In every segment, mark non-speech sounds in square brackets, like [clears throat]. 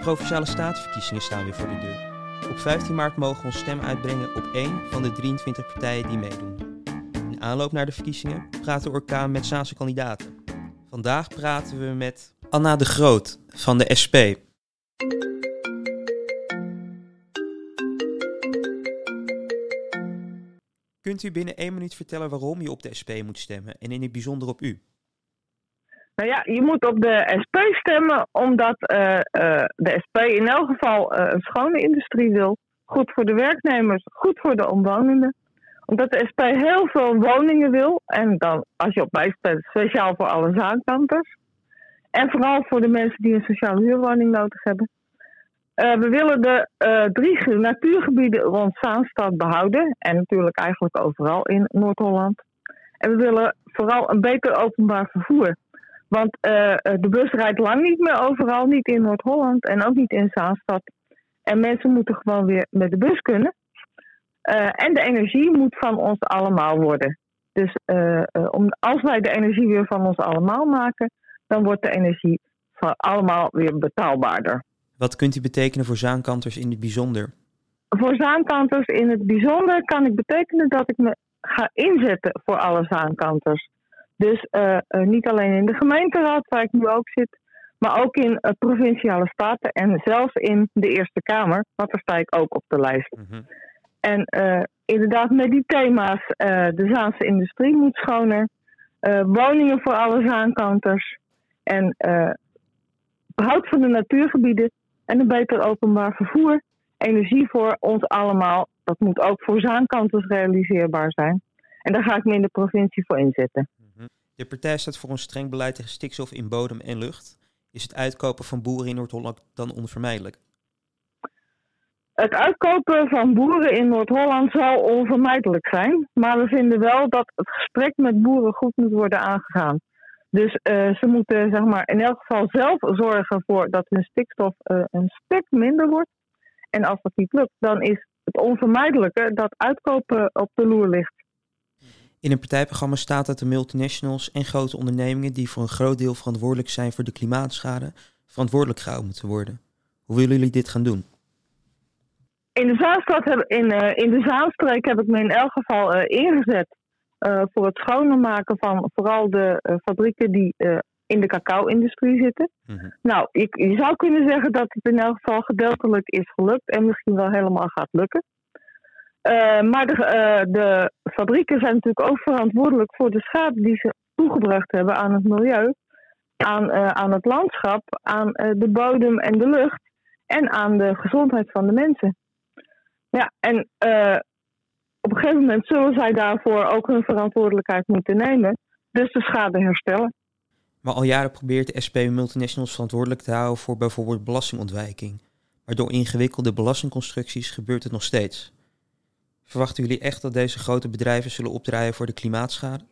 Provinciale Statenverkiezingen staan weer voor de deur. Op 15 maart mogen we ons stem uitbrengen op één van de 23 partijen die meedoen. In aanloop naar de verkiezingen praat de orkaan met Zaanse kandidaten. Vandaag praten we met Anna de Groot van de SP. Kunt u binnen één minuut vertellen waarom je op de SP moet stemmen en in het bijzonder op u? Nou ja, je moet op de SP stemmen omdat uh, uh, de SP in elk geval uh, een schone industrie wil. Goed voor de werknemers, goed voor de omwonenden. Omdat de SP heel veel woningen wil. En dan, als je op mij stemt, speciaal voor alle zaankanters. En vooral voor de mensen die een sociale huurwoning nodig hebben. we willen de drie natuurgebieden rond Zaanstad behouden. En natuurlijk eigenlijk overal in Noord-Holland. En we willen vooral een beter openbaar vervoer. Want uh, de bus rijdt lang niet meer overal, niet in Noord-Holland en ook niet in Zaanstad. En mensen moeten gewoon weer met de bus kunnen. Uh, en de energie moet van ons allemaal worden. Dus uh, om, als wij de energie weer van ons allemaal maken, dan wordt de energie van allemaal weer betaalbaarder. Wat kunt u betekenen voor zaankanters in het bijzonder? Voor zaankanters in het bijzonder kan ik betekenen dat ik me ga inzetten voor alle zaankanters. Dus uh, uh, niet alleen in de gemeenteraad, waar ik nu ook zit, maar ook in uh, provinciale staten en zelfs in de Eerste Kamer, want daar sta ik ook op de lijst. Mm -hmm. En inderdaad, met die thema's, de Zaanse industrie moet schoner, woningen voor alle zaankanters en behoud van de natuurgebieden en een beter openbaar vervoer, energie voor ons allemaal. Dat moet ook voor zaankanters realiseerbaar zijn. En daar ga ik me in de provincie voor inzetten. De partij staat voor een streng beleid tegen stikstof in bodem en lucht. Is het uitkopen van boeren in Noord-Holland dan onvermijdelijk? Het uitkopen van boeren in Noord-Holland zal onvermijdelijk zijn. Maar we vinden wel dat het gesprek met boeren goed moet worden aangegaan. Dus uh, ze moeten zeg maar, in elk geval zelf zorgen voor dat hun stikstof uh, een stuk minder wordt. En als dat niet lukt, dan is het onvermijdelijke dat uitkopen op de loer ligt. In een partijprogramma staat dat de multinationals en grote ondernemingen die voor een groot deel verantwoordelijk zijn voor de klimaatschade, verantwoordelijk gehouden moeten worden. Hoe willen jullie dit gaan doen? In de Zaanstad heb, in, uh, in de Zaanstreek heb ik me in elk geval uh, ingezet uh, voor het schoner maken van vooral de fabrieken die in de cacao-industrie zitten. Mm -hmm. Nou, ik, je zou kunnen zeggen dat het in elk geval gedeeltelijk is gelukt en misschien wel helemaal gaat lukken. Maar de, de, fabrieken zijn natuurlijk ook verantwoordelijk voor de schade die ze toegebracht hebben aan het milieu, aan, uh, aan het landschap, aan de bodem en de lucht en aan de gezondheid van de mensen. Ja, en op een gegeven moment zullen zij daarvoor ook hun verantwoordelijkheid moeten nemen, dus de schade herstellen. Maar al jaren probeert de SP multinationals verantwoordelijk te houden voor bijvoorbeeld belastingontwijking. Maar door ingewikkelde belastingconstructies gebeurt het nog steeds. Verwachten jullie echt dat deze grote bedrijven zullen opdraaien voor de klimaatschade?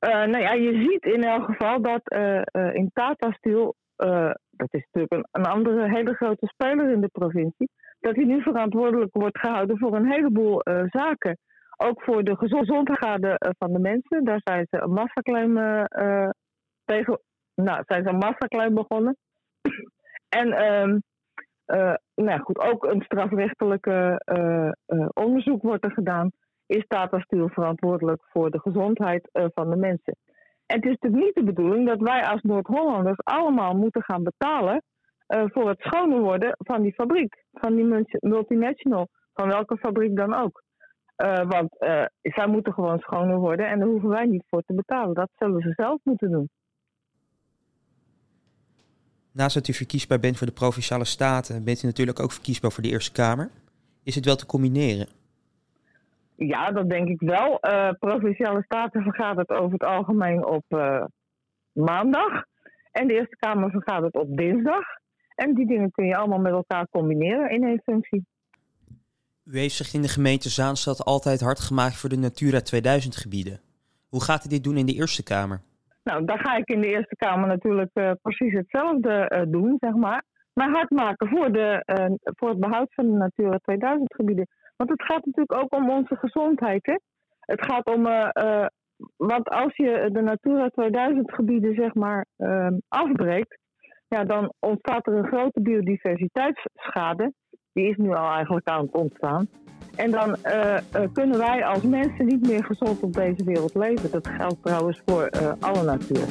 Uh, nou ja, je ziet in elk geval dat uh, uh, in Tata Steel, dat is natuurlijk een, andere hele grote speler in de provincie, dat hij nu verantwoordelijk wordt gehouden voor een heleboel zaken. Ook voor de gezondheid van de mensen. Daar zijn ze een massaclaim tegen, nou, zijn ze een massaclaim begonnen. [clears throat] en ehm, nou goed, ook een strafrechtelijke uh, uh, onderzoek wordt er gedaan. Is Tata Steel verantwoordelijk voor de gezondheid van de mensen? En het is natuurlijk niet de bedoeling dat wij als Noord-Hollanders allemaal moeten gaan betalen voor het schoner worden van die fabriek, van die multinational, van welke fabriek dan ook. want zij moeten gewoon schoner worden en daar hoeven wij niet voor te betalen. Dat zullen ze zelf moeten doen. Naast dat u verkiesbaar bent voor de provinciale staten, bent u natuurlijk ook verkiesbaar voor de Eerste Kamer. Is het wel te combineren? Ja, dat denk ik wel. Uh, provinciale staten vergadert over het algemeen op uh, maandag. En de Eerste Kamer vergadert op dinsdag. En die dingen kun je allemaal met elkaar combineren in één functie. U heeft zich in de gemeente Zaanstad altijd hard gemaakt voor de Natura 2000 gebieden. Hoe gaat u dit doen in de Eerste Kamer? Nou, daar ga ik in de Eerste Kamer natuurlijk uh, precies hetzelfde uh, doen, zeg maar. Maar hard maken voor, de, uh, voor het behoud van de Natura 2000 gebieden. Want het gaat natuurlijk ook om onze gezondheid, hè. Het gaat om, want als je de Natura 2000 gebieden, zeg maar, afbreekt, ja, dan ontstaat er een grote biodiversiteitsschade. Die is nu al eigenlijk aan het ontstaan. En dan uh, kunnen wij als mensen niet meer gezond op deze wereld leven. Dat geldt trouwens voor uh, alle natuur.